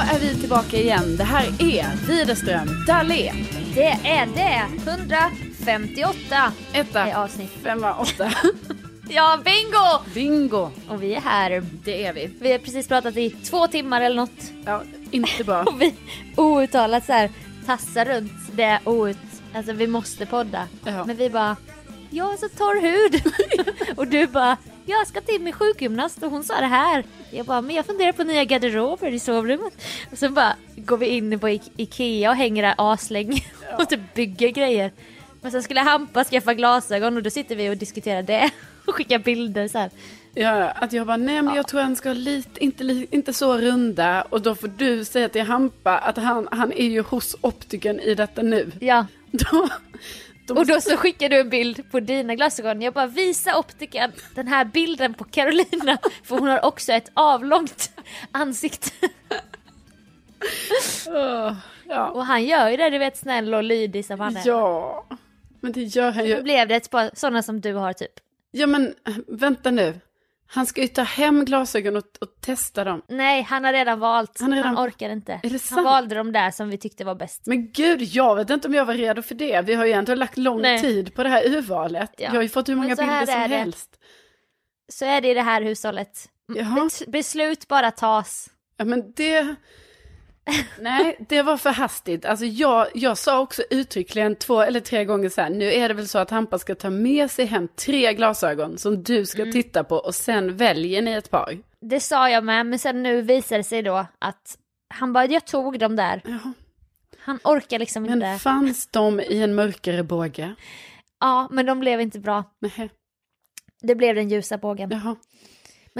är vi tillbaka igen. Det här är Widerström Dahlén. Det är det! 158 Etta, är avsnitt. femma, åtta. Ja, bingo! Bingo! Och vi är här. Det är vi. Vi har precis pratat i två timmar eller något. Ja, inte bra. Och vi outtalat så här tassar runt det out... Alltså vi måste podda. Ja. Men vi bara, jag har så torr hud. och du bara, jag ska till min sjukgymnast och hon sa det här. Jag bara, men jag funderar på nya garderober i sovrummet. Och så bara går vi in på I- Ikea och hänger där aslänge och typ bygger grejer. Men sen skulle Hampa skaffa glasögon och då sitter vi och diskuterar det och skickar bilder så här. Ja, att jag bara, nej men jag tror han ska ha lite, inte, inte så runda. Och då får du säga till Hampa att han, han är ju hos optikern i detta nu. Ja, då Och då så skickar du en bild på dina glasögon. Jag bara visa optiken den här bilden på Carolina. För hon har också ett avlångt ansikte. Åh, ja. Och han gör ju det, du vet snäll och lydig som han är. ja, men det gör han Då ju. blev det ett par sådana som du har typ. Ja men vänta nu. Han ska ju ta hem glasögon och, och testa dem. Nej, han har redan valt. Han Han, redan- orkar inte. Han valde de där som vi tyckte var bäst. Men gud, jag vet inte om jag var redo för det. Vi har ju ändå lagt lång Nej. tid på det här urvalet. Ja. Jag har ju fått hur många bilder som det. helst. Så är det i det här hushållet. Jaha. Bes- Beslut bara tas. Ja men det... Nej, det var för hastigt. Alltså jag, jag sa också uttryckligen två eller tre gånger så här, nu är det väl så att Hampa ska ta med sig hem tre glasögon som du ska Mm. titta på och sen väljer ni ett par. Det sa jag med, men sen nu visar det sig då att han bara, jag tog de där. Jaha. Han orkar liksom Men inte. fanns de i en mörkare båge? Ja, men de blev inte bra. Nej, Det blev den ljusa bågen. jaha.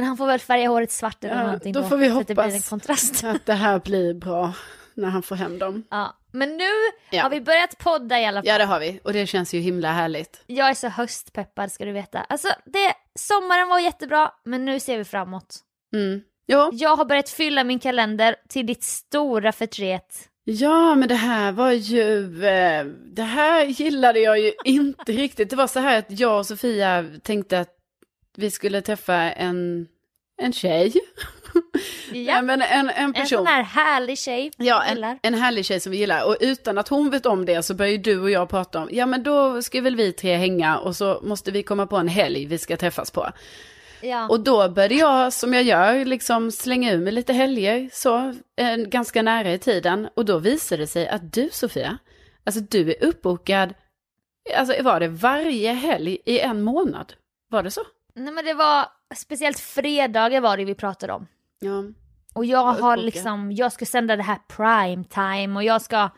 Men han får väl färga håret svart eller Ja, någonting då får vi att det blir en hoppas. kontrast. Att det här blir bra när han får hem dem. Ja. Men nu Ja. har vi börjat podda i alla fall. Ja, det har vi. Och det känns ju himla härligt. Jag är så höstpeppad ska du veta. Alltså, det, sommaren var jättebra, men nu ser vi framåt. Mm. Jo, Jag har börjat fylla min kalender till ditt stora förtret. Ja, men det här var ju, eh, det här gillade jag ju inte riktigt. Det var så här att jag och Sofia tänkte att vi skulle träffa en, en tjej. Ja, men en, en en person. sån här härlig tjej. Ja, en, en härlig tjej som vi gillar. Och utan att hon vet om det så börjar ju du och jag prata om, ja men då ska väl vi tre hänga och så måste vi komma på en helg vi ska träffas på. Ja. Och då började jag, som jag gör, liksom slänga ur mig lite helger, så, eh, ganska nära i tiden. Och då visade det sig att du, Sofia, alltså du är uppbokad, alltså var det varje helg i en månad? Var det så? Nej men det var, speciellt fredagar var det vi pratade om. Ja. Och jag har liksom, jag ska sända det här prime time och jag ska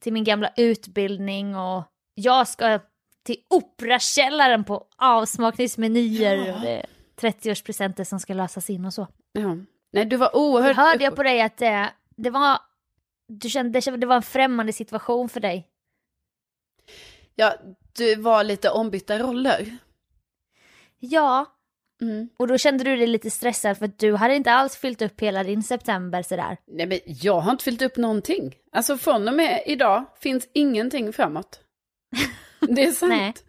till min gamla utbildning och jag ska till Operakällaren på avsmakningsmenyer Ja. och det är 30-årspresenter som ska lösas in och så. ja. Nej, du var oerhört... hörde jag på dig att det, det var, du kände, det var en främmande situation för dig. Ja, du var lite ombytta roller. Ja, Mm. och då kände du dig lite stressad för att du hade inte alls fyllt upp hela din september sådär. Nej, men jag har inte fyllt upp någonting. Alltså från och med idag finns ingenting framåt. Det är sant.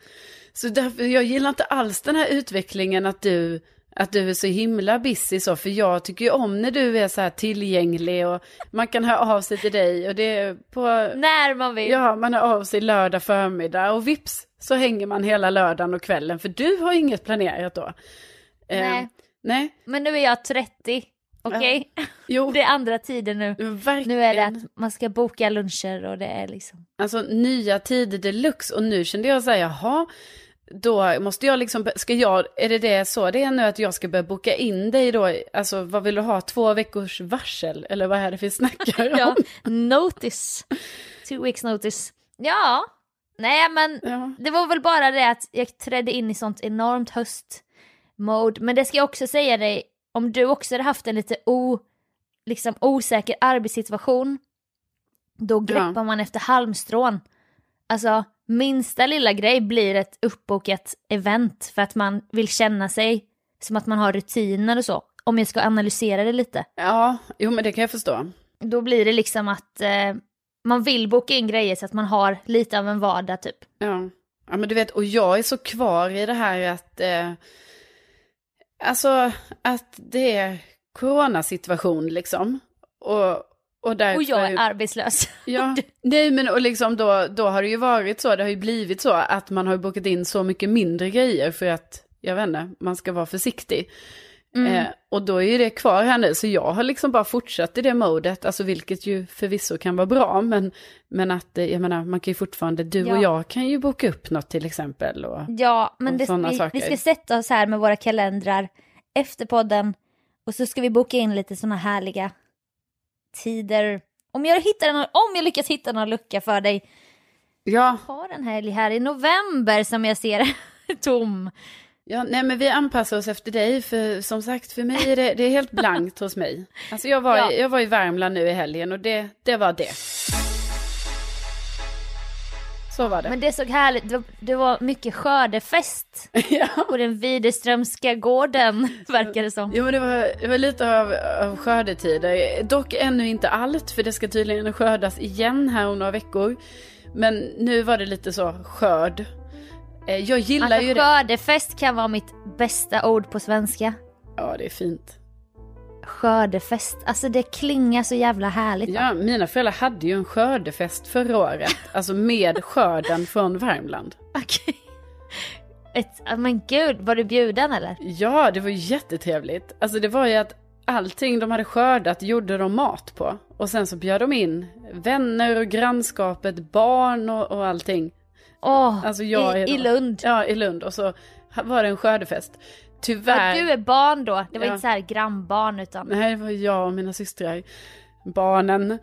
Så därför, jag gillar inte alls den här utvecklingen att du, att du är så himla busy så, för jag tycker ju om när du är så här tillgänglig och man kan höra av sig till dig och det är på, När man vill. ja man hör av sig lördag förmiddag och vips så hänger man hela lördagen och kvällen för du har inget planerat då. Eh, Nej. nej, Men nu är jag 30, okej? jo, Det är andra tider nu. verkligen. Nu är det att man ska boka luncher och det är liksom... Alltså nya tider deluxe och nu kände jag så här, jaha, då måste jag liksom, ska jag, är det det så det är nu att jag ska börja boka in dig då, alltså vad vill du ha, två veckors varsel eller vad är det vi snackar om? Ja, notice. Two weeks notice. Ja, nej men Ja. det var väl bara det att jag trädde in i sånt enormt höstmode. Men det ska jag också säga dig, om du också hade haft en lite o, liksom osäker arbetssituation, då greppar man efter halmstrån. Alltså, minsta lilla grej blir ett uppbokat event för att man vill känna sig som att man har rutiner och så. Om jag ska analysera det lite. ja, jo men det kan jag förstå. Då blir det liksom att eh, man vill boka in grejer så att man har lite av en vardag typ. Ja. ja, men du vet, och jag är så kvar i det här att, eh, alltså att det är coronasituation liksom. Och, Och, därför, Och jag är arbetslös. Ja, nej men och liksom då, då har det ju varit så, det har ju blivit så att man har bokat in så mycket mindre grejer för att, jag vet inte, man ska vara försiktig. Mm. Eh, och då är ju det kvar här nu, så jag har liksom bara fortsatt i det modet, alltså vilket ju förvisso kan vara bra, men, men att, eh, jag menar, man kan ju fortfarande, du Ja. och jag kan ju boka upp något till exempel. Och, Ja, men Och det, vi, saker. vi ska sätta oss här med våra kalendrar efter podden och så ska vi boka in lite såna härliga tider. Om jag, hittar en, om jag lyckas hitta någon lucka för dig, ja, har en helg här i november som jag ser tom. ja, nej men vi anpassar oss efter dig, för som sagt, för mig är det, det är helt blankt hos mig. Alltså jag var, Ja. jag var i Värmland nu i helgen och det, det var det. Så var det. Men det såg härligt, det var, det var mycket skördefest ja. på den Widerströmska gården, verkar det som. Jo men det var, det var lite av, av skördetider. Dock ännu inte allt för det ska tydligen skördas igen här om några veckor. Men nu var det lite så skörd. Eh, Jag gillar Alltså ju det. skördefest kan vara mitt bästa ord på svenska. Ja det är fint. Skördefest, alltså det klingar så jävla härligt. Ja, mina föräldrar hade ju en skördefest förra året. Alltså med skörden från Värmland. Okej. Ett, men gud, var du bjuden eller? Ja, det var jättetrevligt. Alltså det var ju att allting de hade skördat gjorde de mat på. Och sen så bjöd de in vänner och grannskapet, barn och, och allting. Åh, Alltså jag i, i Lund. Ja, i Lund. Och så var det en skördefest. Ja, Tyvärr. du är barn då, det var Ja. inte så här grannbarn utan Nej, det var jag och mina systrar. Barnen.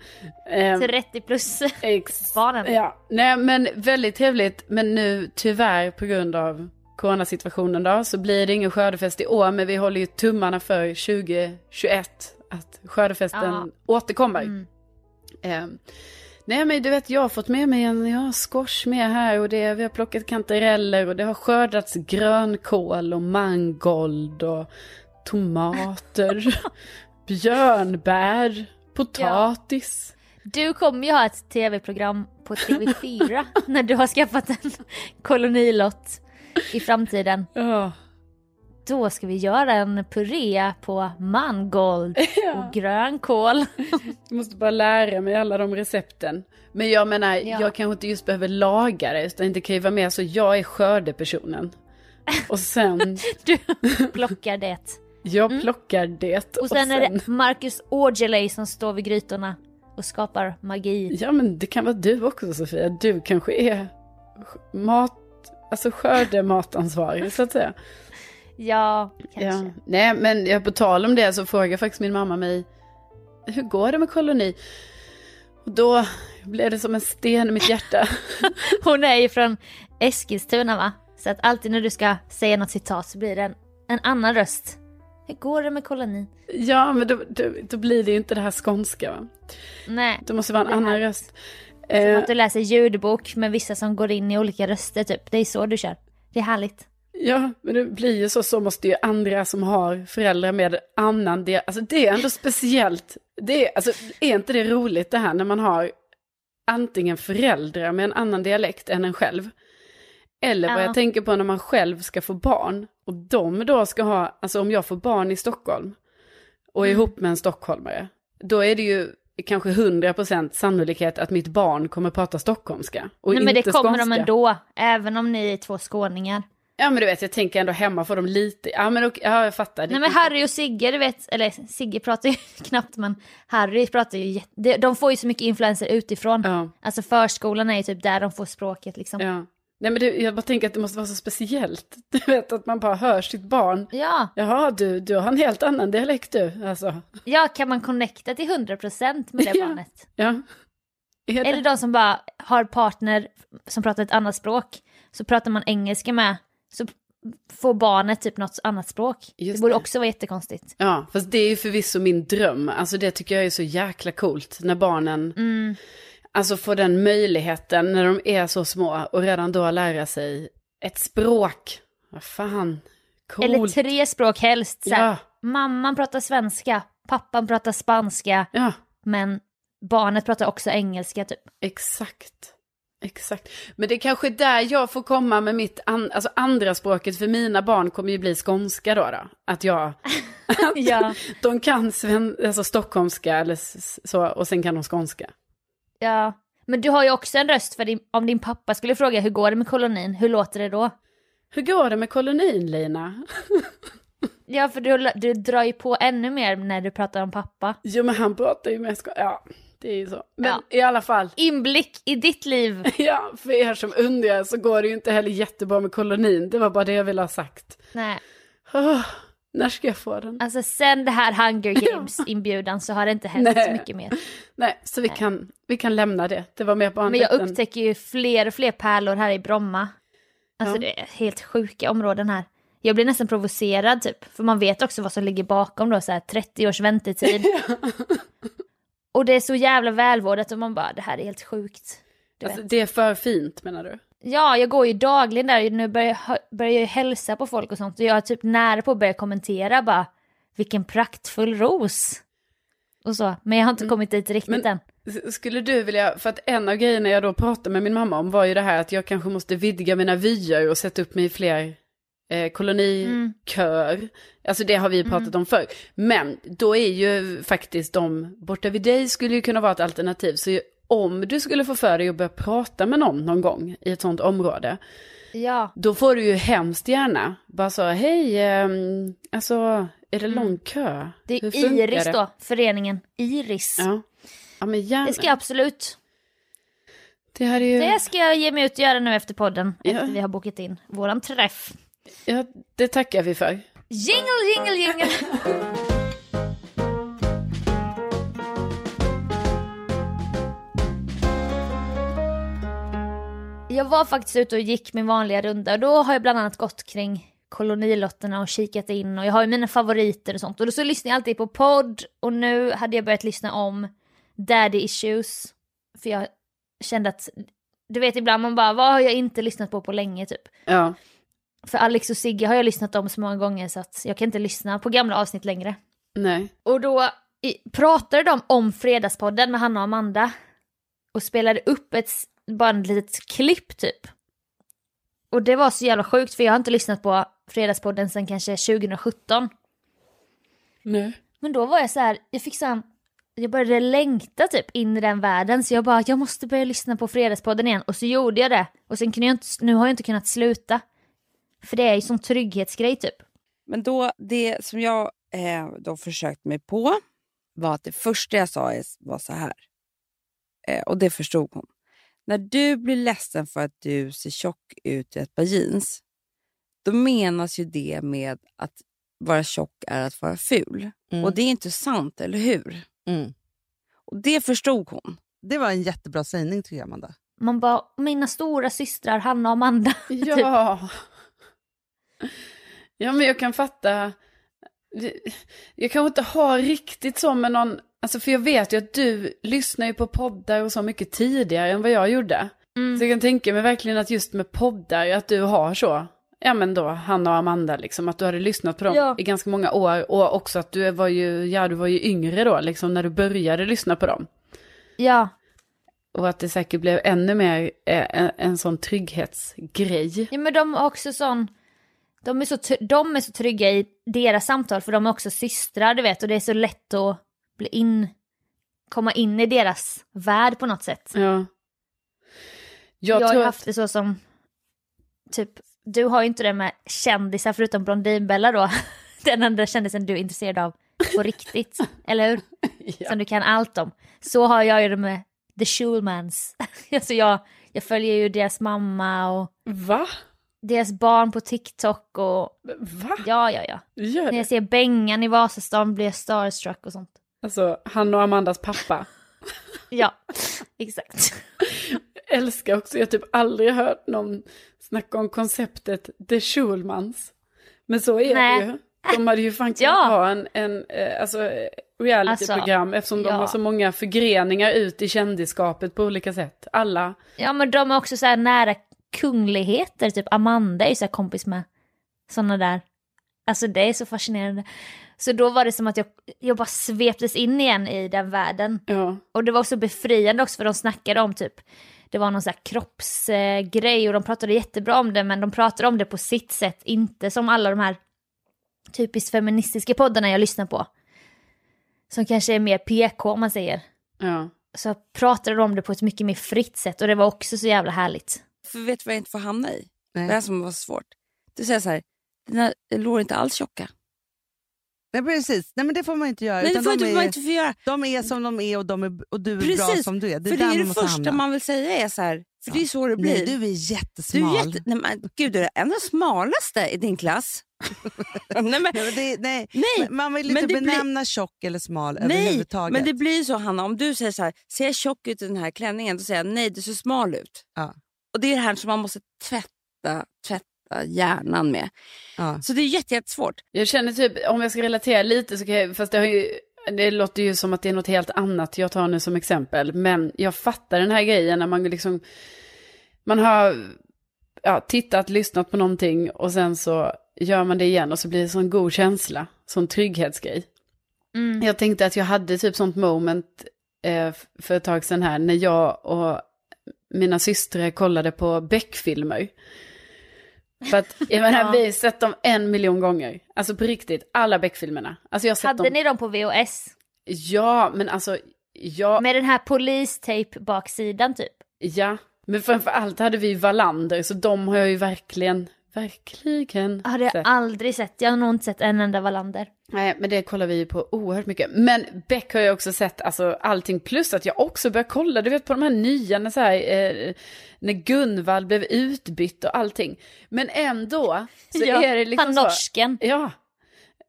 Ehm, 30 plus. ex... barnen. Ja, nej men väldigt trevligt. Men nu tyvärr på grund av coronasituationen då så blir det ingen skördefest i år. Men vi håller ju tummarna för 2021 att skördefesten Ja. återkommer. Mm. Ehm, nej men du vet jag har fått med mig en jag har squash med här och det, vi har plockat kantareller och det har skördats grönkål och mangold och tomater, björnbär, potatis. Du kommer ju ha ett tv-program på TV4 när du har skaffat en kolonilott i framtiden. Ja. Då ska vi göra en puré på mangold och grönkål. Jag måste bara lära mig alla de recepten. Men jag menar, Ja. jag kanske inte just behöver laga det, utan det kan ju vara mer så jag är skördepersonen. Och sen, Du plockar det. jag plockar det. Och sen är det Marcus Aujalay som står vid grytorna och skapar magi. Ja men det kan vara du också Sofia, du kanske är mat, alltså skördematansvarig så att säga. Ja, kanske. Ja. Nej men jag på tal om det så frågar faktiskt min mamma mig, hur går det med koloni? Och då blev det som en sten i mitt hjärta. Hon är ju från Eskilstuna va? Så att alltid när du ska säga något citat så blir det en, en annan röst. Hur går det med kolonin? Ja men då, då, då blir det ju inte det här skånska va. Nej, Det måste vara en annan här- röst. som Eh, att du läser ljudbok med vissa som går in i olika röster typ. Det är så du kör. Det är härligt. Ja, men det blir ju så, så måste ju andra som har föräldrar med annan del, alltså det är ändå speciellt. Det är, alltså, är inte det roligt det här när man har antingen föräldrar med en annan dialekt än en själv. Eller vad Ja. jag tänker på när man själv ska få barn. Och de då ska ha, alltså om jag får barn i Stockholm och är Mm. ihop med en stockholmare. Då är det ju kanske 100% sannolikhet att mitt barn kommer prata stockholmska. Och Nej men det inte kommer de skånska. ändå. Även om ni är två skåningar. Ja men du vet, jag tänker ändå hemma får de lite, ja men okej, ja jag fattar. Det- Nej men Harry och Sigge, du vet, eller Sigge pratar ju knappt men Harry pratar ju de- får ju så mycket influenser utifrån. Ja, Alltså förskolan är ju typ där de får språket liksom. Ja, ja. Nej men det, jag bara tänker att det måste vara så speciellt. Du vet att man bara hör sitt barn. ja. Jaha du, du har en helt annan dialekt du. Alltså, kan man connecta till 100% med det Ja. barnet? ja. Är Eller de som bara har partner som pratar ett annat språk, så pratar man engelska med, så får barnet typ något annat språk. Just det borde det. också vara jättekonstigt. Ja, fast det är ju förvisso min dröm. Alltså det tycker jag är så jäkla coolt när barnen, Mm. alltså får den möjligheten när de är så små och redan då lära sig ett språk. Vad fan, coolt. Eller tre språk helst. Så här, Ja, Mamman pratar svenska, pappan pratar spanska, ja, men barnet pratar också engelska typ. exakt. Exakt. Men det är kanske där jag får komma med mitt, an, alltså andra språket för mina barn kommer ju bli skånska då. då. Att jag, Ja, de kan sven, alltså stockholmska eller så och sen kan de skånska. ja. Men du har ju också en röst för din, om din pappa skulle fråga hur går det med kolonin, hur låter det då? Hur går det med kolonin Lina? Ja, för du, du drar ju på ännu mer när du pratar om pappa. Jo men han pratar ju med skånska, ja det är ju så. Men Ja. i alla fall, Inblick i ditt liv. ja för er som undrar så går det ju inte heller jättebra med kolonin. Det var bara det jag ville ha sagt. Nej, Åh, när ska jag få den? alltså sen det här Hunger Games inbjudan så har det inte hänt Nej. så mycket mer. Nej, så vi, Kan, vi kan lämna det. Det var mer bara en Men jag upptäcker ju fler och fler pärlor här i Bromma. Alltså Ja. det är helt sjuka områden här. Jag blir nästan provocerad typ, för man vet också vad som ligger bakom då, så här 30 års väntetid. Och det är så jävla välvårdat och man bara, det här är helt sjukt. Alltså, det är för fint menar du? Ja, jag går ju dagligen där, nu börjar jag, börjar jag hälsa på folk och sånt och jag är typ nära på att börja kommentera bara, vilken praktfull ros. Och så, men jag har inte kommit dit riktigt Mm. Men- än. Skulle du vilja, för att en av grejerna jag då pratade med min mamma om var ju det här att jag kanske måste vidga mina vyer och sätta upp mig i fler eh, kolonikör. Alltså det har vi pratat om förr. Men då är ju faktiskt de borta vid dig skulle ju kunna vara ett alternativ. Så om du skulle få för dig att börja prata med någon någon gång i ett sånt område. Ja, Då får du ju hemskt gärna bara så, hej, ehm, alltså är det lång kö? Mm. det är Iris det? då, föreningen Iris. Ja. ja, men gärna. Det ska jag absolut. Det ju... Det ska jag ge mig ut och göra nu efter podden, Ja. efter vi har bokat in våran träff. Ja, det tackar vi för. Jingle, jingle, jingle! Jag var faktiskt ute och gick min vanliga runda och då har jag bland annat gått kring kolonilotterna och kikat in och jag har ju mina favoriter och sånt. Och då så lyssnar jag alltid på podd och nu hade jag börjat lyssna om Daddy Issues. För jag kände att, du vet ibland man bara, vad har jag inte lyssnat på på länge typ. Ja, För Alex och Sigge har jag lyssnat om så många gånger så att jag kan inte lyssna på gamla avsnitt längre. nej. Och då i, pratade de om Fredagspodden med Hanna och Amanda. Och spelade upp ett, bara ett litet klipp typ. Och det var så jävla sjukt för jag har inte lyssnat på Fredagspodden sedan kanske 2017. Nej. Men då var jag så här, jag fick sån, jag började längta typ in i den världen så jag bara, jag måste börja lyssna på Fredagspodden igen. Och så gjorde jag det. Och sen kunde jag inte, nu har jag inte kunnat sluta. För det är ju sån trygghetsgrej typ. Men då, det som jag eh, då försökt mig på var att det första jag sa var så här. Eh, och det förstod hon. När du blir ledsen för att du ser tjock ut i ett par jeans, då menas ju det med att vara tjock är att vara ful. Mm. Och det är inte sant, eller hur? Mm. Och det förstod hon. Det var en jättebra sägning tycker jag, Amanda. Man bara, mina stora systrar Hanna och Amanda. Ja. Ja, men jag kan fatta. Jag kanske inte har riktigt så med någon, alltså för jag vet ju att du lyssnar ju på poddar och så mycket tidigare än vad jag gjorde. Mm. Så jag kan tänka mig verkligen att just med poddar, att du har så, ja men då Hanna och Amanda liksom, att du hade lyssnat på dem Ja. i ganska många år och också att du var ju, ja du var ju yngre då liksom när du började lyssna på dem. Ja, Och att det säkert blev ännu mer eh, en, en sån trygghetsgrej. ja men de har också sån, de är, så, de är så trygga i deras samtal för de är också systrar du vet och det är så lätt att bli in, komma in i deras värld på något sätt. Ja. Jag, Jag, har ju att, haft det så som, typ, du har ju inte det med kändisar förutom Blondinbella då. Den enda kändisen du är intresserad av på riktigt, eller hur? ja. Som du kan allt om. Så har jag ju det med The Schulmans. alltså jag, jag följer ju deras mamma och Va? Deras barn på TikTok och Va? ja, ja, ja. Gör När jag ser Bengan i Vasastan blir jag starstruck och sånt. Alltså, han och Amandas pappa. Ja, exakt. Älskar också, jag har typ aldrig hört någon snacka om konceptet The Schulmans. Men så är Nej. det ju. De hade ju kunnat Ja. ha en, en eh, alltså, eh, realityprogram eftersom de ja. har så många förgreningar ut i kändisskapet på olika sätt. Alla. Ja, men de är också så här nära kungligheter, typ Amanda är ju så kompis med sådana där. Alltså det är så fascinerande. Så då var det som att jag, jag bara sveptes in igen i den världen. Ja. Och det var så befriande också för de snackade om typ det var någon sån här kroppsgrej och de pratade jättebra om det men de pratade om det på sitt sätt, inte som alla de här typiskt feministiska poddarna jag lyssnar på. Som kanske är mer PK om man säger. Ja. Så pratade de om det på ett mycket mer fritt sätt och det var också så jävla härligt. För vet du vad jag inte får hamna i? Nej. Det här som var svårt. Du säger så här, dina lår är inte alls tjocka. Nej, precis. Nej, men det får man inte göra. Nej, det får de, inte, är, inte få göra. de är som de är och, de är, och du är bra Precis, som du är. Det är för det är det första hamna. man vill säga är så här, för det är så det blir. Nej, du är Du jättesmal. är jätte, nej, men, gud, du är en av de smalaste i din klass. nej, men, Nej, det, nej. nej, Man vill inte det blir- benämna tjock eller smal nej, överhuvudtaget. men det blir så Hanna, om du säger så här, ser jag tjock ut i den här klänningen? Då säger jag nej, du ser smal ut. Ja. Och det är det här som man måste tvätta, tvätta hjärnan med. Ja. Så det är jätte- jättesvårt. Jag känner typ, om jag ska relatera lite så kan jag, fast det har ju, det låter ju som att det är något helt annat jag tar nu som exempel. Men jag fattar den här grejen när man liksom, man har ja, tittat, lyssnat på någonting och sen så gör man det igen och så blir det sån god känsla, sån trygghetsgrej. Mm. Jag tänkte att jag hade typ sånt moment eh, för ett tag sedan här när jag och mina systrar kollade på Beck-filmer. För att, jag menar, Ja. vi har sett dem en miljon gånger. Alltså på riktigt, alla Beck-filmerna. Alltså jag har sett Hade dem. ni dem på VHS? Ja, men alltså, ja, Med den här polistape baksidan typ? ja. Men framför allt hade vi Wallander, så de har jag ju verkligen, verkligen Har jag aldrig sett. Jag har nog inte sett en enda Wallander. Nej, men det kollar vi ju på oerhört mycket. Men Beck har jag också sett, alltså allting, plus att jag också börjar kolla, du vet på de här nya, när, så här, eh, när Gunvald blev utbytt och allting. Men ändå så Ja, är det liksom han så. norsken. Ja.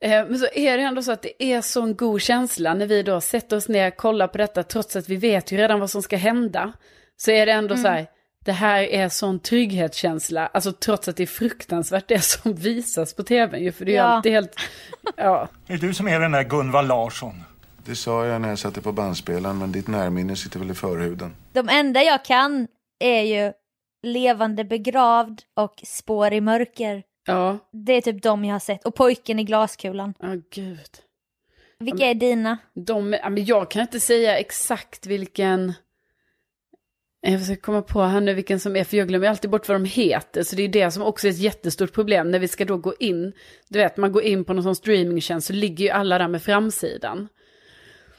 Eh, Men så är det ändå så att det är sån god känsla när vi då sätter oss ner och kollar på detta, trots att vi vet ju redan vad som ska hända. Så är det ändå så här, det här är sån trygghetskänsla, alltså trots att det är fruktansvärt det som visas på ju, för det är ju Ja. alltid helt, ja. Är du som är den där Gunvald Larsson? Det sa jag när jag satte på bandspelaren, men ditt närminne sitter väl i förhuden. De enda jag kan är ju Levande begravd och Spår i mörker. Ja, Det är typ de jag har sett. Och Pojken i glaskulan. ja gud. Vilka är dina? De, men jag kan inte säga exakt vilken... Jag försöker komma på här nu vilken som är, för jag glömmer alltid bort vad de heter. Så det är det som också är ett jättestort problem när vi ska då gå in. Du vet, man går in på någon sån streamingtjänst så ligger ju alla där med framsidan.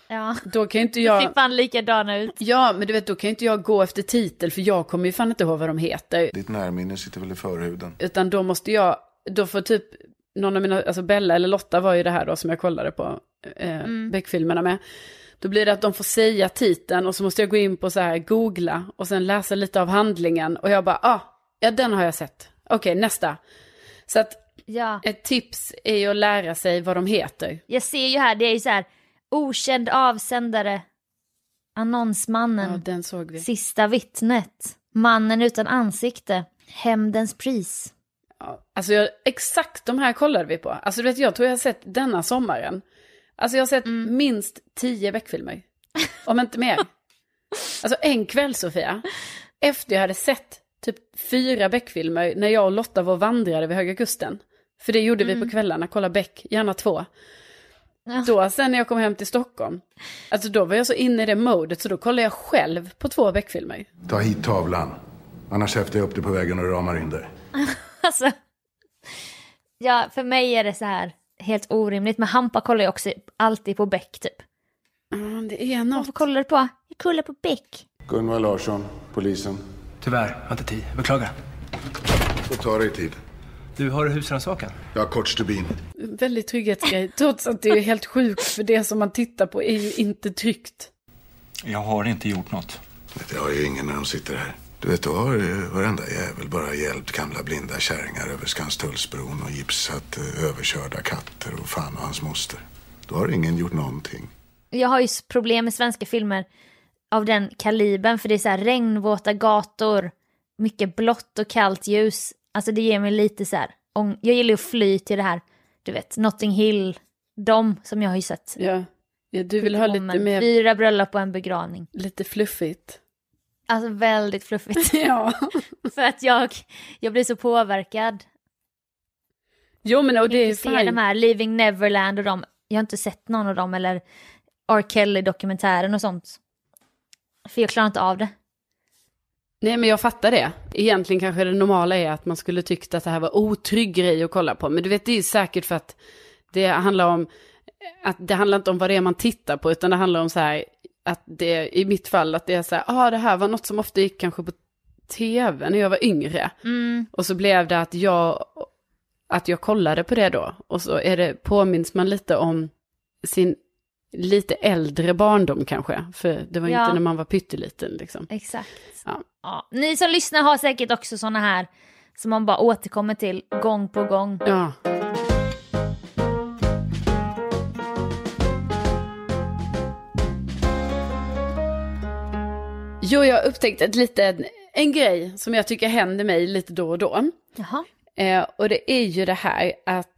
Ja, Då kan inte jag... ser fan likadana ut. Ja, men du vet, då kan ju inte jag gå efter titel för jag kommer ju fan inte ihåg vad de heter. Ditt närminne sitter väl i förhuden. Utan då måste jag, då får typ någon av mina, alltså Bella eller Lotta var ju det här då som jag kollade på eh, Beck-filmerna med. Då blir det att de får säga titeln och så måste jag gå in på så här googla och sen läsa lite av handlingen och jag bara, ah, ja den har jag sett. Okej, nästa. Så att Ja, ett tips är ju att lära sig vad de heter. jag ser ju här, det är ju så här okänd avsändare, annonsmannen, Ja, sista vittnet, mannen utan ansikte, hämndens pris. Ja, alltså jag, exakt de här kollade vi på. Alltså du vet, jag tror jag har sett denna sommaren. Alltså jag har sett minst tio Beck-filmer. Om inte mer. Alltså en kväll Sofia, efter jag hade sett typ fyra Beck-filmer när jag och Lotta var och vandrade vid Höga Kusten. För det gjorde vi på kvällarna, kolla Beck, gärna två. Ja. Då sen när jag kom hem till Stockholm, alltså då var jag så inne i det modet så då kollade jag själv på två Beck-filmer. Ta hit tavlan. Annars häftar jag upp det på väggen och ramar in dig. Alltså, ja, för mig är det så här helt orimligt. Men Hampa kollar ju också alltid på Beck typ. Ja, det är något. Vad kollar du på? Jag kollar på Beck. Gunvar Larsson, polisen. Tyvärr, jag har inte tid. Beklagar. Får ta dig tid. Du har husrannsakan? Jag har kort stubin. Väldigt trygghetsgrej, trots att det är helt sjukt för det som man tittar på är ju inte tryggt. Jag har inte gjort något. Det har ju ingen när de sitter här. Du vet, då har ju varenda jävel bara hjälpt gamla blinda kärringar över Skanstullsbron och gipsat eh, överkörda katter och fan och hans moster. Då har ingen gjort någonting. Jag har ju problem med svenska filmer av den kalibern. För det är så här regnvåta gator, mycket blått och kallt ljus. Alltså det ger mig lite så här, jag gillar ju att fly till det här, du vet, Notting Hill. De som jag har ju sett. Ja, ja du vill ha lite mer, Fyra bröllop och en begravning. lite fluffigt. Alltså väldigt fluffigt. Ja. För att jag, jag blir så påverkad. Jo men och det är fine. de här Living Neverland och de, jag har inte sett någon av dem eller R. Kelly-dokumentären och sånt. För jag klarar inte av det. Nej men jag fattar det. Egentligen kanske det normala är att man skulle tyckt att det här var otrygg grej att kolla på. Men du vet det är säkert för att det handlar om, att det handlar inte om vad det är man tittar på, utan det handlar om så här, att det i mitt fall, att det är så här, ah det här var något som ofta gick kanske på tv när jag var yngre. Mm. Och så blev det att jag, att jag kollade på det då. Och så är det, påminns man lite om sin lite äldre barndom kanske. För det var Ja. inte när man var pytteliten liksom. Exakt. Ja. Ja. Ni som lyssnar har säkert också såna här som man bara återkommer till gång på gång. Ja. Jo, jag har upptäckt ett litet, en grej som jag tycker händer mig lite då och då. Jaha. Eh, och det är ju det här att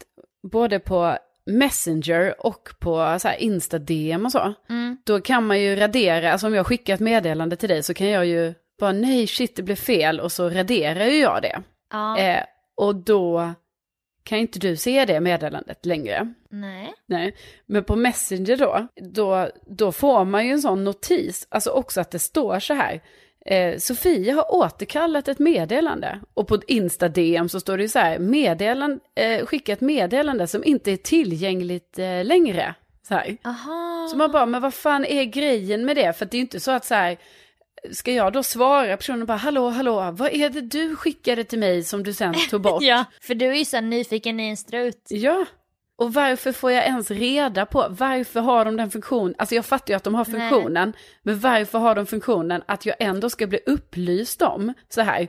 både på Messenger och på så här Insta-DM och så, Mm. då kan man ju radera, alltså om jag skickar ett meddelande till dig så kan jag ju bara nej shit det blev fel och så raderar ju jag det. Ja. Eh, och då kan inte du se det meddelandet längre. Nej. Nej, men på Messenger då, då, då får man ju en sån notis, alltså också att det står så här. Eh, Sofia har återkallat ett meddelande. Och på Insta-DM så står det ju så här, meddelan, eh, skicka ett meddelande som inte är tillgängligt eh, längre. Så här. Aha. Så man bara, men vad fan är grejen med det? För det är ju inte så att så här, ska jag då svara personen bara, hallå, hallå, vad är det du skickade till mig som du sen tog bort? Ja, för du är ju så nyfiken i en strut. Ja, och varför får jag ens reda på, varför har de den funktionen, alltså jag fattar ju att de har Nej. funktionen, men varför har de funktionen att jag ändå ska bli upplyst om så här,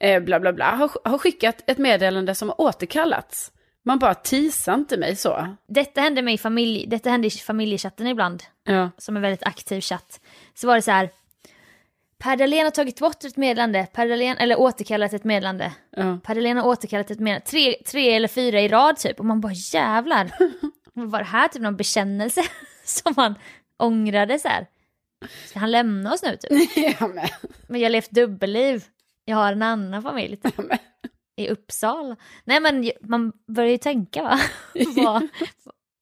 eh, bla bla bla, har, har skickat ett meddelande som har återkallats. Man bara teasar inte mig så. Detta hände mig i familj, detta hände i familjechatten ibland, Ja, som är väldigt aktiv chatt. Så var det så här, Per Dahlén har tagit bort ett meddelande, Per Dahlén, eller återkallat ett meddelande. ja. Per Dahlén har återkallat ett meddelande, tre, tre eller fyra i rad typ. Och man bara jävlar, var det här typ någon bekännelse som man ångrade så här? Ska han lämna oss nu typ? ja men, Men jag har levt dubbelliv. Jag har en annan familj typ, ja, i Uppsala. Nej men man börjar ju tänka va?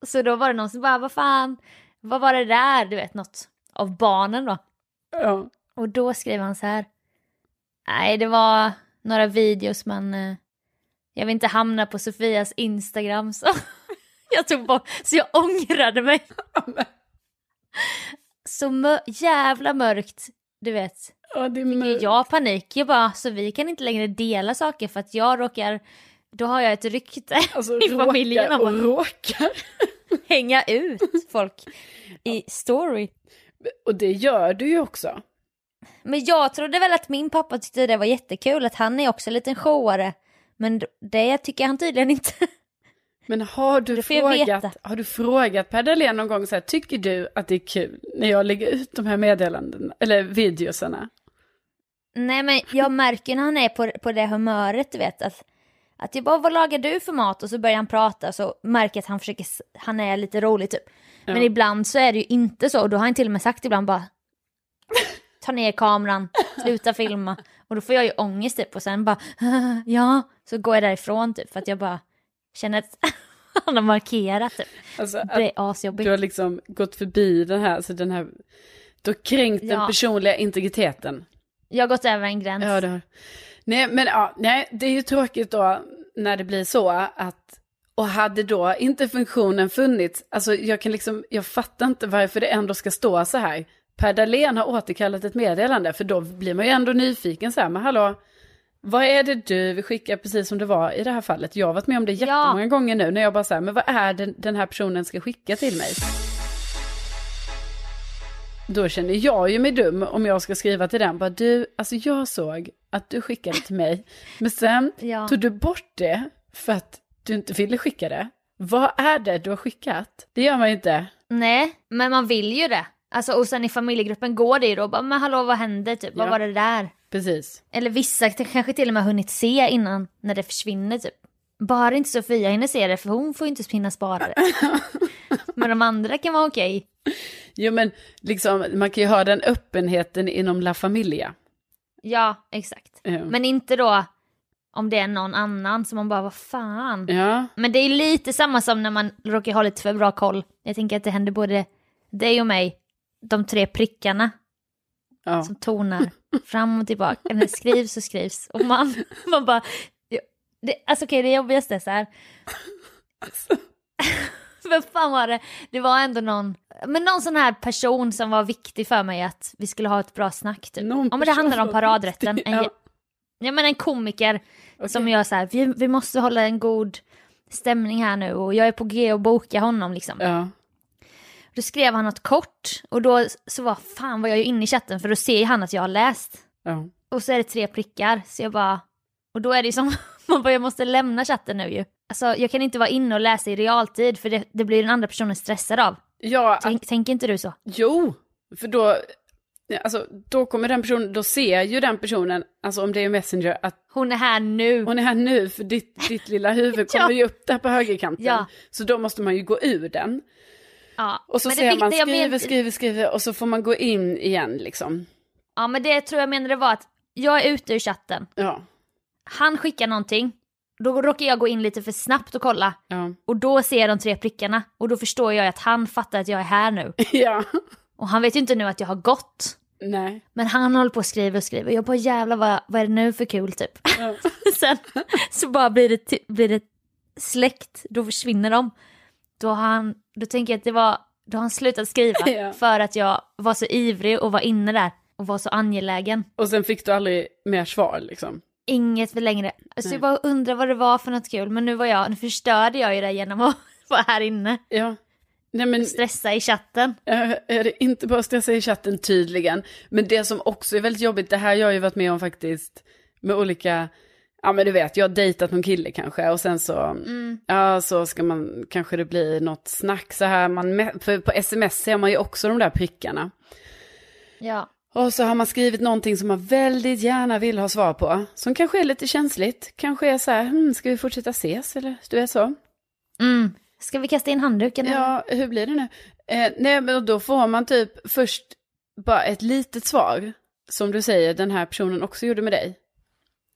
Så då var det någon som bara, vad fan, vad var det där? Du vet något av barnen då. Ja. Och då skrev han så här. Nej, det var några videos men eh, jag vill inte hamna på Sofias Instagram så jag tog bort, så jag ångrade mig. Så mö- jävla mörkt, du vet. Ja, det är mör- Jag panik, jag bara, så vi kan inte längre dela saker för att jag råkar, då har jag ett rykte alltså, i familjen råkar om och råkar. hänga ut folk i story. Och det gör du ju också. Men jag trodde väl att min pappa tyckte det var jättekul, att han är också en liten showare. Men det tycker han tydligen inte. Men har du, frågat, har du frågat Per Dahlén någon gång så här, tycker du att det är kul när jag lägger ut de här meddelandena, eller videosarna? Nej men jag märker när han är på, på det humöret, du vet. Att, att jag bara, vad lagar du för mat? Och så börjar han prata så märker jag att han försöker, han är lite rolig typ. Men Ja. ibland så är det ju inte så. Och då har han till och med sagt ibland bara, ta ner kameran, sluta filma. Och då får jag ju ångest typ och sen bara, ja, så går jag därifrån typ. För att jag bara känner att han har markerat typ. Alltså, Det är asjobbigt. du har liksom gått förbi den här, alltså den här, du har kränkt den Ja. personliga integriteten. Jag har gått över en gräns. Ja, det har Nej, men ja, nej, det är ju tråkigt då när det blir så att, och hade då inte funktionen funnits, alltså jag kan liksom, jag fattar inte varför det ändå ska stå så här. Per Dahlén har återkallat ett meddelande, för då blir man ju ändå nyfiken så här, men hallå, vad är det du vill skicka precis som det var i det här fallet? Jag har varit med om det jättemånga gånger nu, när jag bara här, men vad är det den här personen ska skicka till mig? Då känner jag ju mig dum om jag ska skriva till den, bara du, alltså jag såg att du skickade till mig, men sen Ja. tog du bort det för att du inte ville skicka det. Vad är det du har skickat? Det gör man ju inte. Nej, men man vill ju det. Alltså, och sen i familjegruppen går det ju då bara, men hallå vad hände typ, vad Ja. var det där? Precis. Eller vissa kanske till och med hunnit se innan när det försvinner typ. Bara inte Sofia hinner se det för hon får ju inte hinna spara det. men de andra kan vara okej. Jo men liksom, man kan ju ha den öppenheten inom La Familia. Ja, exakt. Ja. Men inte då om det är någon annan som man bara, vad fan. Ja, Men det är lite samma som när man råkar ha lite för bra koll. Jag tänker att det händer både dig och mig. De tre prickarna ja. som tonar fram och tillbaka. När det skrivs och skrivs. Och man, man bara... Det, alltså okej, det jobbigaste är så här. Vem fan var det? Det var ändå någon, men någon sån här person som var viktig för mig att vi skulle ha ett bra snack. Typ. Någon Ja men det handlar om paradrätten. En, ja. ja men en komiker Okej. som gör så här, vi, vi måste hålla en god stämning här nu och jag är på G och boka honom liksom. Ja. Då skrev han något kort och då så var fan var jag ju inne i chatten för då ser ju han att jag har läst. Ja. Och så är det tre prickar så jag bara, och då är det ju som, man bara jag måste lämna chatten nu ju. Alltså jag kan inte vara inne och läsa i realtid för det, det blir den andra personen stressad av. ja, Tänk, tänker inte du så? Jo, för då, ja, alltså, då kommer den personen, då ser ju den personen, alltså om det är Messenger, att Hon är här nu. hon är här nu för ditt, ditt lilla huvud Ja. kommer ju upp där på högerkanten. Ja. Så då måste man ju gå ur den. Ja. Och så ser man skriver, men- skriver, skriver och så får man gå in igen liksom. Ja men det tror jag menade var att jag är ute ur chatten, Ja, han skickar någonting, då råkar jag gå in lite för snabbt och kolla. ja, Och då ser jag de tre prickarna och då förstår jag att han fattar att jag är här nu. ja, Och han vet ju inte nu att jag har gått. nej. Men han håller på och skriver och skriver. Jag bara jävlar vad, vad är det nu för kul typ. Ja. Sen så bara blir det, blir det släckt, då försvinner de. Då, har han, då tänker jag att det var, då har han slutat skriva Ja. för att jag var så ivrig och var inne där och var så angelägen. Och sen fick du aldrig mer svar liksom. Inget för längre. Alltså Nej. jag bara undrar vad det var för något kul men nu var jag, nu förstörde jag ju det genom att vara här inne. Ja. Nej men Stressa i chatten. Är det inte bara stressa i chatten tydligen. Men det som också är väldigt jobbigt, det här har jag ju varit med om faktiskt med olika, ja men du vet, jag har dejtat någon kille kanske och sen så, Mm. ja så ska man, kanske det blir något snack så här, man, för på sms ser man ju också de där prickarna. Ja. Och så har man skrivit någonting som man väldigt gärna vill ha svar på, som kanske är lite känsligt, kanske är så här, hmm, ska vi fortsätta ses eller du är så? Mm. Ska vi kasta in handduken? Ja, hur blir det nu? Eh, nej, men då får man typ först bara ett litet svar. Som du säger, den här personen också gjorde med dig.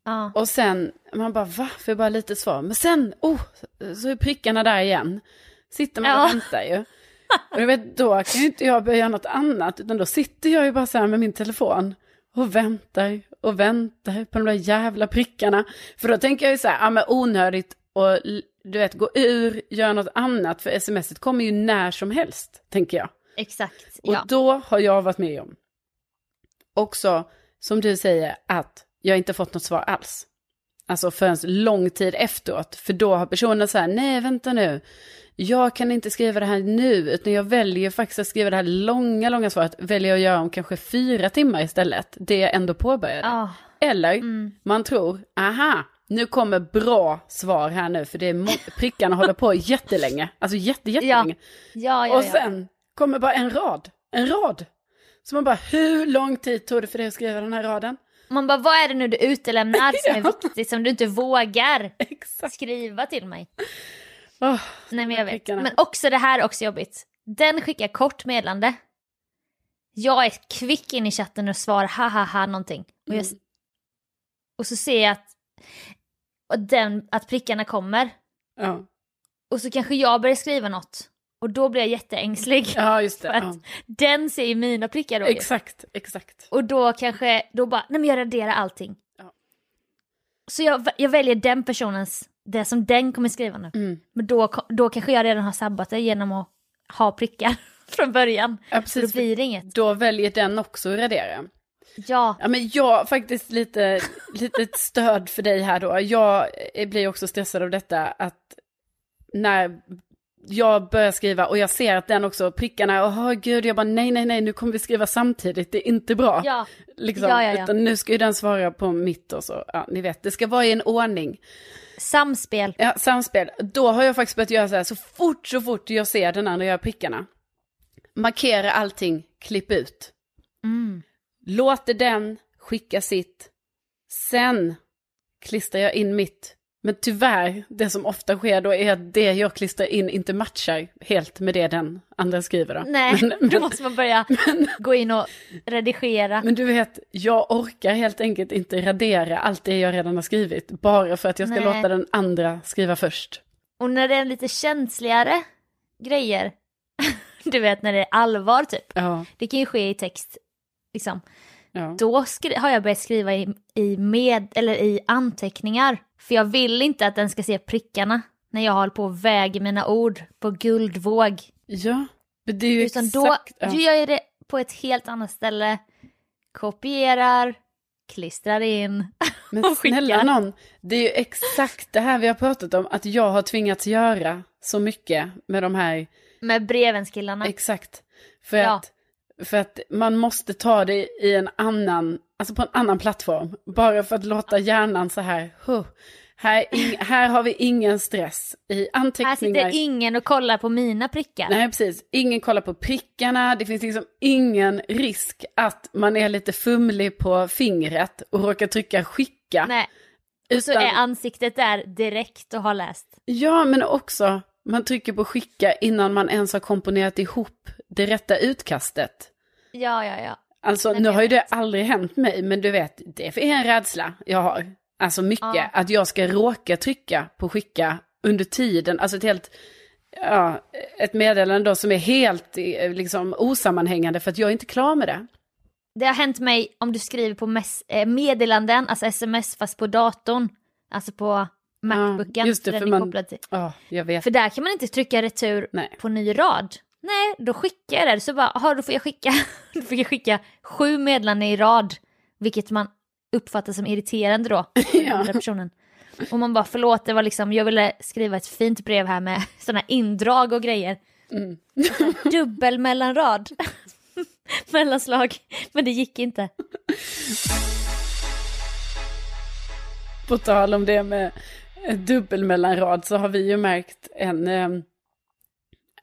Ja. Och sen, man bara, va? För bara lite svar. Men sen, oh, så är prickarna där igen. Sitter man Ja. och väntar ju. Och vet, då kan ju inte jag börja göra något annat. Utan då sitter jag ju bara så här med min telefon. Och väntar och väntar på de där jävla prickarna. För då tänker jag ju så här, ja men onödigt och du vet, gå ur, göra något annat. För smset kommer ju när som helst, tänker jag. Exakt. Och Ja. då har jag varit med om, också som du säger, att jag inte fått något svar alls. Alltså förrän lång tid efteråt. För då har personen så här, nej vänta nu. Jag kan inte skriva det här nu, utan jag väljer faktiskt att skriva det här långa, långa svaret. Väljer jag att göra om kanske fyra timmar istället. Det jag ändå påbörjade. Ja. Eller Mm. man tror, aha, nu kommer bra svar här nu. För det är prickarna håller på jättelänge. Alltså jätte, jättelänge. Ja, ja, Och ja. sen kommer bara en rad. En rad. Så man bara, hur lång tid tog det för dig att skriva den här raden? Man bara, vad är det nu du utelämnar som är viktigt som du inte vågar Exakt. skriva till mig? Åh, Nej men jag vet. prickarna. Men också det här är också jobbigt. Den skickar kort medlande. Jag är kvick in i chatten och svarar ha ha ha någonting. Och, jag, Mm. och så ser jag att, den, att prickarna kommer. ja. Och så kanske jag börjar skriva något. Och då blir jag jätteängslig. ja, just det. För att Ja. Den ser ju mina prickar då. Exakt, exakt. Och då kanske, då bara, nej men jag raderar allting. Ja. Så jag, jag väljer den personens, det som den kommer skriva nu. Mm. Men då, då kanske jag redan har sabbat det genom att ha prickar från början. Ja, Så då precis. blir det inget. Då väljer den också att radera. Ja, Ja, men jag faktiskt lite, lite stöd för dig här då. Jag blir också stressad av detta att när jag börjar skriva och jag ser att den också, prickarna, åh gud, jag bara nej, nej, nej, nu kommer vi skriva samtidigt, det är inte bra. ja, liksom, ja, ja, ja. Utan nu ska ju den svara på mitt och så, ja, ni vet, det ska vara i en ordning. samspel. Ja, samspel. Då har jag faktiskt börjat göra så här, så fort, så fort jag ser den andra göra prickarna. Markera allting, klipp ut. Mm. Låter den skicka sitt. Sen klistrar jag in mitt. Men tyvärr, det som ofta sker då är att det jag klistrar in inte matchar helt med det den andra skriver. Då. Nej, Men, då men, måste man börja gå in och redigera. men du vet, jag orkar helt enkelt inte radera allt det jag redan har skrivit. Bara för att jag ska Nej. låta den andra skriva först. Och när det är lite känsligare grejer, du vet när det är allvar typ. Ja, Det kan ju ske i text, liksom. Ja. då skri- har jag börjat skriva i, i, med, eller i anteckningar. För jag vill inte att den ska se prickarna när jag håller på och väger mina ord på guldvåg. ja, men det är ju Utan då exakt... ja. gör jag det på ett helt annat ställe, kopierar, klistrar in. Men och skickar. snälla någon, det är ju exakt det här vi har pratat om, att jag har tvingats göra så mycket med de här, Med brevenskillarna. exakt. För, Ja. att, för att man måste ta det i en annan, alltså på en annan plattform. Bara för att låta hjärnan så här, huh, här, ing, här har vi ingen stress i Här anteckningar. sitter ingen och kollar på mina prickar. Nej, precis. Ingen kollar på prickarna. Det finns liksom ingen risk att man är lite fumlig på fingret och råkar trycka skicka. Nej. Och så Utan- är ansiktet där direkt och har läst. Ja, men också man trycker på skicka innan man ens har komponerat ihop det rätta utkastet. Ja, ja, ja. Alltså, Nej, nu men har ju det aldrig hänt mig, men du vet, det är en rädsla jag har. Alltså mycket, Ja. att jag ska råka trycka på skicka under tiden, alltså ett helt, ja, ett meddelande då som är helt eh, liksom osammanhängande för att jag är inte klar med det. Det har hänt mig om du skriver på eh, meddelanden, alltså sms fast på datorn. Alltså på Macbooken. just det, den för är man- kopplad till. Ja, jag vet. För där kan man inte trycka retur Nej. på ny rad. Nej, då skickar jag det. Så bara, jaha, då får jag skicka, då får jag skicka sju meddelanden i rad. Vilket man uppfattar som irriterande då. den andra personen. Och man bara, förlåt, det var liksom, jag ville skriva ett fint brev här med sådana indrag och grejer. Mm. Dubbel mellanrad. Mellanslag. Men det gick inte. På tal om det med dubbelmellanrad så har vi ju märkt en... Eh,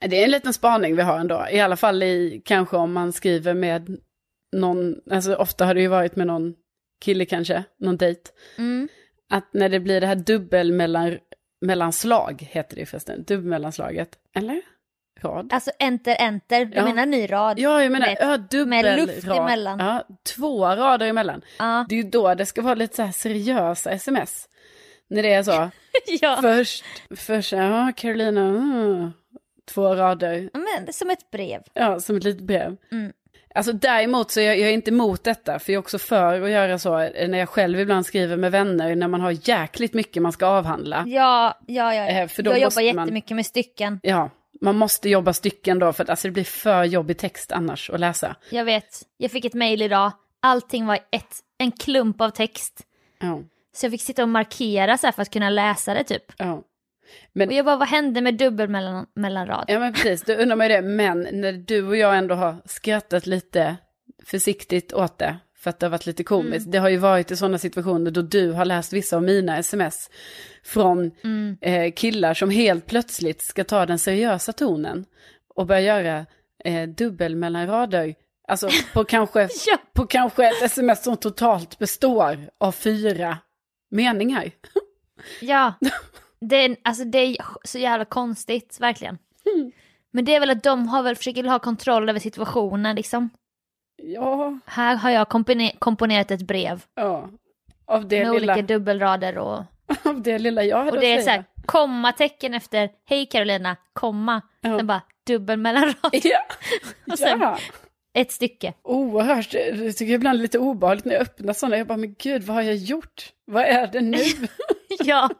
det är en liten spaning vi har ändå. I alla fall i kanske om man skriver med någon, alltså ofta har det ju varit med någon kille kanske, någon dejt. Mm. Att när det blir det här dubbelmellanslag, heter det ju förresten, dubbelmellanslaget. Eller? Rad? Alltså enter, enter. Du Ja. menar ny rad? Ja, jag menar, vet, ja, dubbelrad. luft emellan. Ja, två rader emellan. Ja. Det är ju då det ska vara lite så seriösa sms. När det är så. ja. Först, först, ja, Carolina, mm, två rader, Men som ett brev. ja, som ett litet brev. Mm. Alltså däremot så är jag, jag är inte emot detta, för jag är också för att göra så eh, när jag själv ibland skriver med vänner, när man har jäkligt mycket man ska avhandla. Ja, ja, ja. ja. Eh, för då jag jobbar man- jättemycket med stycken. Ja, man måste jobba stycken då, för att alltså, det blir för jobbig text annars att läsa. Jag vet. Jag fick ett mejl idag. Allting var ett, en klump av text. Ja, Så jag fick sitta och markera så här för att kunna läsa det typ. ja. Och jag bara, vad hände med dubbel mellan, mellanrad? Ja men precis, då undrar man ju det. Men när du och jag ändå har skrattat lite försiktigt åt det, för att det har varit lite komiskt. Mm. Det har ju varit i sådana situationer då du har läst vissa av mina sms från Mm. eh, killar som helt plötsligt ska ta den seriösa tonen och börja göra eh, dubbel mellan rader. Alltså på kanske, Ja. på kanske ett sms som totalt består av fyra meningar. Ja, det är, alltså det är så jävla konstigt, verkligen. Mm. Men det är väl att de har väl försöker ha kontroll över situationen liksom. Ja, Här har jag kompone- komponerat ett brev ja. Av det, med lilla, olika dubbelrader och, av det lilla jag hade och det är så här kommatecken efter hej Carolina, komma. Ja. Sen bara dubbel mellanrad, Ja, Och sen- ja. Ett stycke. oerhört. Jag tycker ibland lite obehagligt när jag öppnar sådana. Jag bara, men gud, vad har jag gjort? Vad är det nu? ja,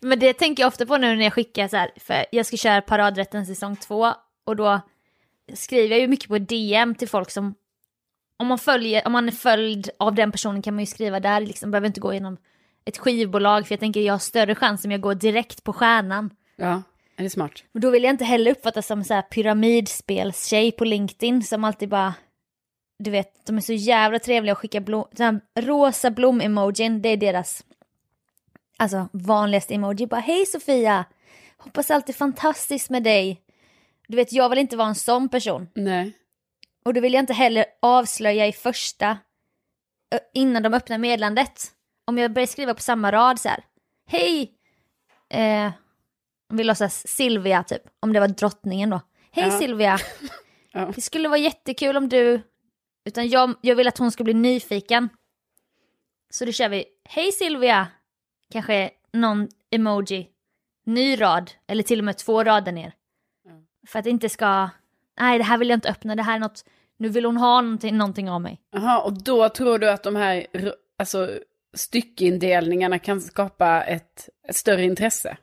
men det tänker jag ofta på nu när jag skickar så här, för jag ska köra paradrätten säsong två och då skriver jag ju mycket på DM till folk som, om man följer, om man är följd av den personen kan man ju skriva där, liksom behöver inte gå genom ett skivbolag för jag tänker jag har större chans om jag går direkt på stjärnan. Ja, är det smart? Och då vill jag inte heller uppfattas som så här pyramidspelstjej på LinkedIn som alltid bara, du vet, de är så jävla trevliga och skickar blom, här, rosa blom-emojin, det är deras alltså vanligaste emoji. Bara hej Sofia, hoppas allt är fantastiskt med dig. Du vet, jag vill inte vara en sån person. Nej. Och då vill jag inte heller avslöja i första, innan de öppnar meddelandet. Om jag börjar skriva på samma rad så här. Hej! Eh, vi låtsas Silvia typ, om det var drottningen då. Hej Ja. Silvia! Ja. Det skulle vara jättekul om du... Utan jag, jag vill att hon ska bli nyfiken. Så då kör vi, hej Silvia! Kanske någon emoji. Ny rad, eller till och med två rader ner. För att det inte ska... Nej, det här vill jag inte öppna, det här är något... Nu vill hon ha någonting, någonting av mig. Jaha, och då tror du att de här alltså, styckindelningarna kan skapa ett, ett större intresse?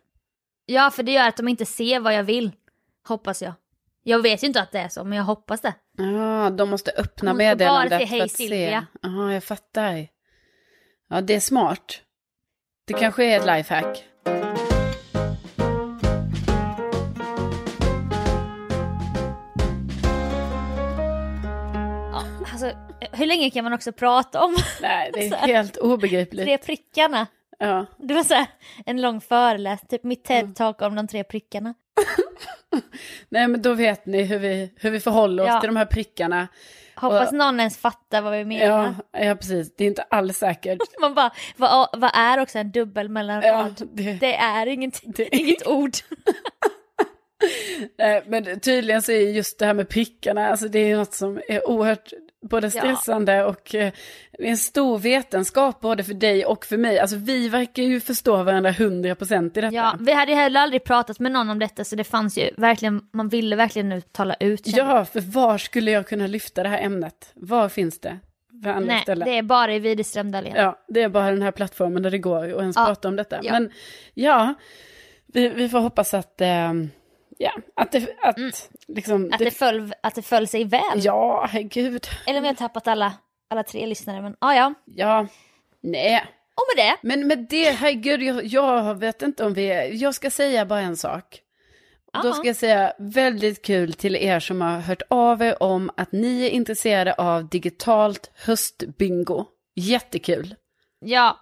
Ja, för det gör att de inte ser vad jag vill. Hoppas jag. Jag vet ju inte att det är så, men jag hoppas det. Ja, de måste öppna ska bara meddelandet se, för "Hej, att se. Silvia." Ja, jag fattar. Ja, det är smart. Det kanske är ett lifehack. Ja, alltså, hur länge kan man också prata om Nej, det är helt obegripligt. tre prickarna? Ja. Det var så här, en lång föreläsning, typ mitt TED-talk om de tre prickarna. Nej, men då vet ni hur vi, hur vi förhåller oss Ja. till de här prickarna. Hoppas Och- någon ens fattar vad vi menar. Ja, ja, precis. Det är inte alls säkert. Man bara, vad, vad är också en dubbel mellan Ja, det, Det är inget, Det är- inget ord. Nej, men tydligen så är just det här med prickarna, alltså det är något som är oerhört både Ja. stressande och eh, en stor vetenskap både för dig och för mig. Alltså vi verkar ju förstå varandra hundra procent i detta. Ja, vi hade heller aldrig pratat med någon om detta så det fanns ju verkligen, man ville verkligen nu tala ut. Ja, för var skulle jag kunna lyfta det här ämnet? Var finns det? Nej, ställen? det är bara i Widerström-Dahlén. Ja, det är bara den här plattformen där det går att ens Ja. prata om detta. Ja. Men ja, vi, vi får hoppas att, eh, ja, att det, att liksom, Mm. Att, det föll, att det föll sig väl. ja, herregud, Eller om jag tappat alla, alla tre lyssnare, men ah, ja. ja, nej. Och med det, Men med det, herregud, jag, jag vet inte om vi är, jag ska säga bara en sak. Och Då ska jag säga väldigt kul till er som har hört av er om att ni är intresserade av digitalt höstbingo. Jättekul. ja.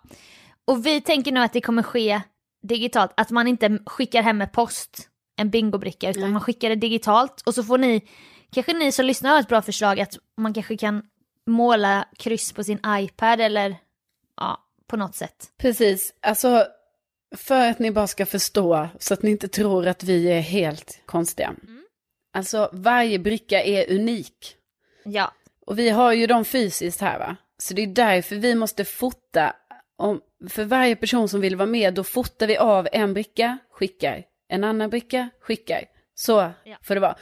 Och vi tänker nu att det kommer ske digitalt, att man inte skickar hem med post en bingobricka, utan Nej. man skickar det digitalt. Och så får ni, kanske ni som lyssnar har ett bra förslag att man kanske kan måla kryss på sin iPad eller ja, på något sätt. Precis, alltså för att ni bara ska förstå så att ni inte tror att vi är helt konstiga. Alltså varje bricka är unik. Ja, Och vi har ju dem fysiskt här va. Så det är därför vi måste fota. Om, för varje person som vill vara med då fotar vi av en bricka, skickar. En annan bricka, skickar. Så Ja. får det vara.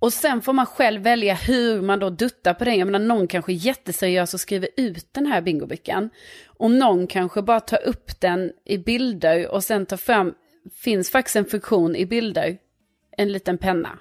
Och sen får man själv välja hur man då duttar på den. Jag menar någon kanske är jätteseriös och skriver ut den här bingobrickan. Och någon kanske bara tar upp den i bilder och sen tar fram, finns faktiskt en funktion i bilder, en liten penna.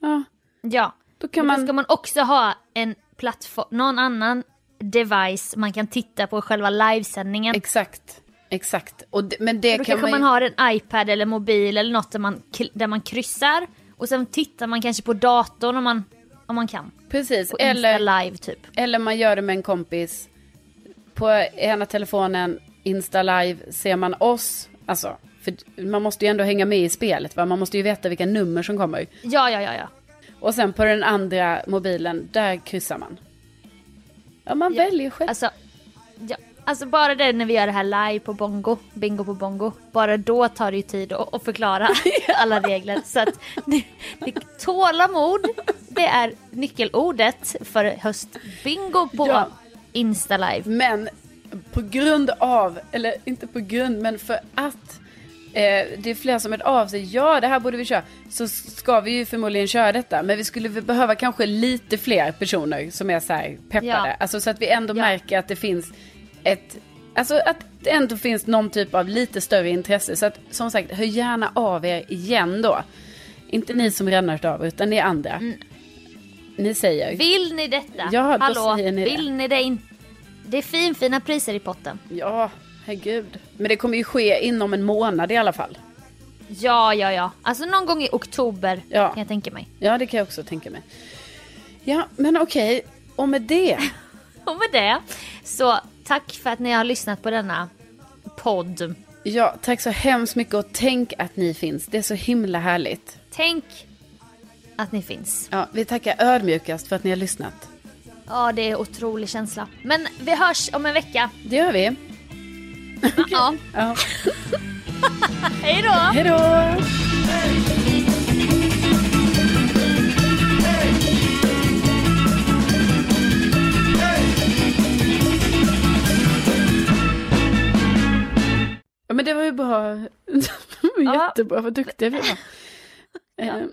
Ja, ja. då kan då man... ska man också ha en plattform, någon annan device man kan titta på själva livesändningen. Exakt, exakt. Och det, men det Då kan kanske man, man, har en iPad eller mobil eller något där man, där man kryssar och sen tittar man kanske på datorn om man, om man kan. Precis, På eller, Insta live typ. eller man gör det med en kompis. På ena telefonen, Insta live, ser man oss. Alltså, för man måste ju ändå hänga med i spelet va? Man måste ju veta vilka nummer som kommer. Ja, ja, ja, ja. Och sen på den andra mobilen, där kryssar man. Ja, man Ja, väljer själv. Alltså, ja, alltså bara det när vi gör det här live på bongo, bingo på bongo. Bara då tar det ju tid att, förklara alla regler. Så att det, det, tålamod, det är nyckelordet för höstbingo på Ja. Insta live. Men på grund av, eller inte på grund, men för att eh, det är fler som hört av sig, ja det här borde vi köra, så ska vi ju förmodligen köra detta. Men vi skulle behöva kanske lite fler personer som är så här peppade. Ja. Alltså så att vi ändå Ja. märker att det finns ett, alltså att det ändå finns någon typ av lite större intresse. Så att som sagt, hör gärna av er igen då. Inte ni som redan hört av utan ni andra. Mm. Ni säger. Vill ni detta? Ja, då Hallå, säger ni det. vill ni det inte? Det är fin, fina priser i potten. Ja, herregud. Men det kommer ju ske inom en månad i alla fall. Ja, ja, ja. Alltså någon gång i oktober Ja. kan jag tänka mig. Ja, det kan jag också tänka mig. Ja, men okej. Och med det. Och med det, så tack för att ni har lyssnat på denna podd. Ja, tack så hemskt mycket och tänk att ni finns. Det är så himla härligt. Tänk att ni finns. Ja, vi tackar ödmjukast för att ni har lyssnat. Ja, det är en otrolig känsla. Men vi hörs om en vecka. Det gör vi. Ja. Ja. Hej då! Hej då! Ja, men det var ju bra. Det var Ja. Jättebra, vad duktiga vi var. Eh,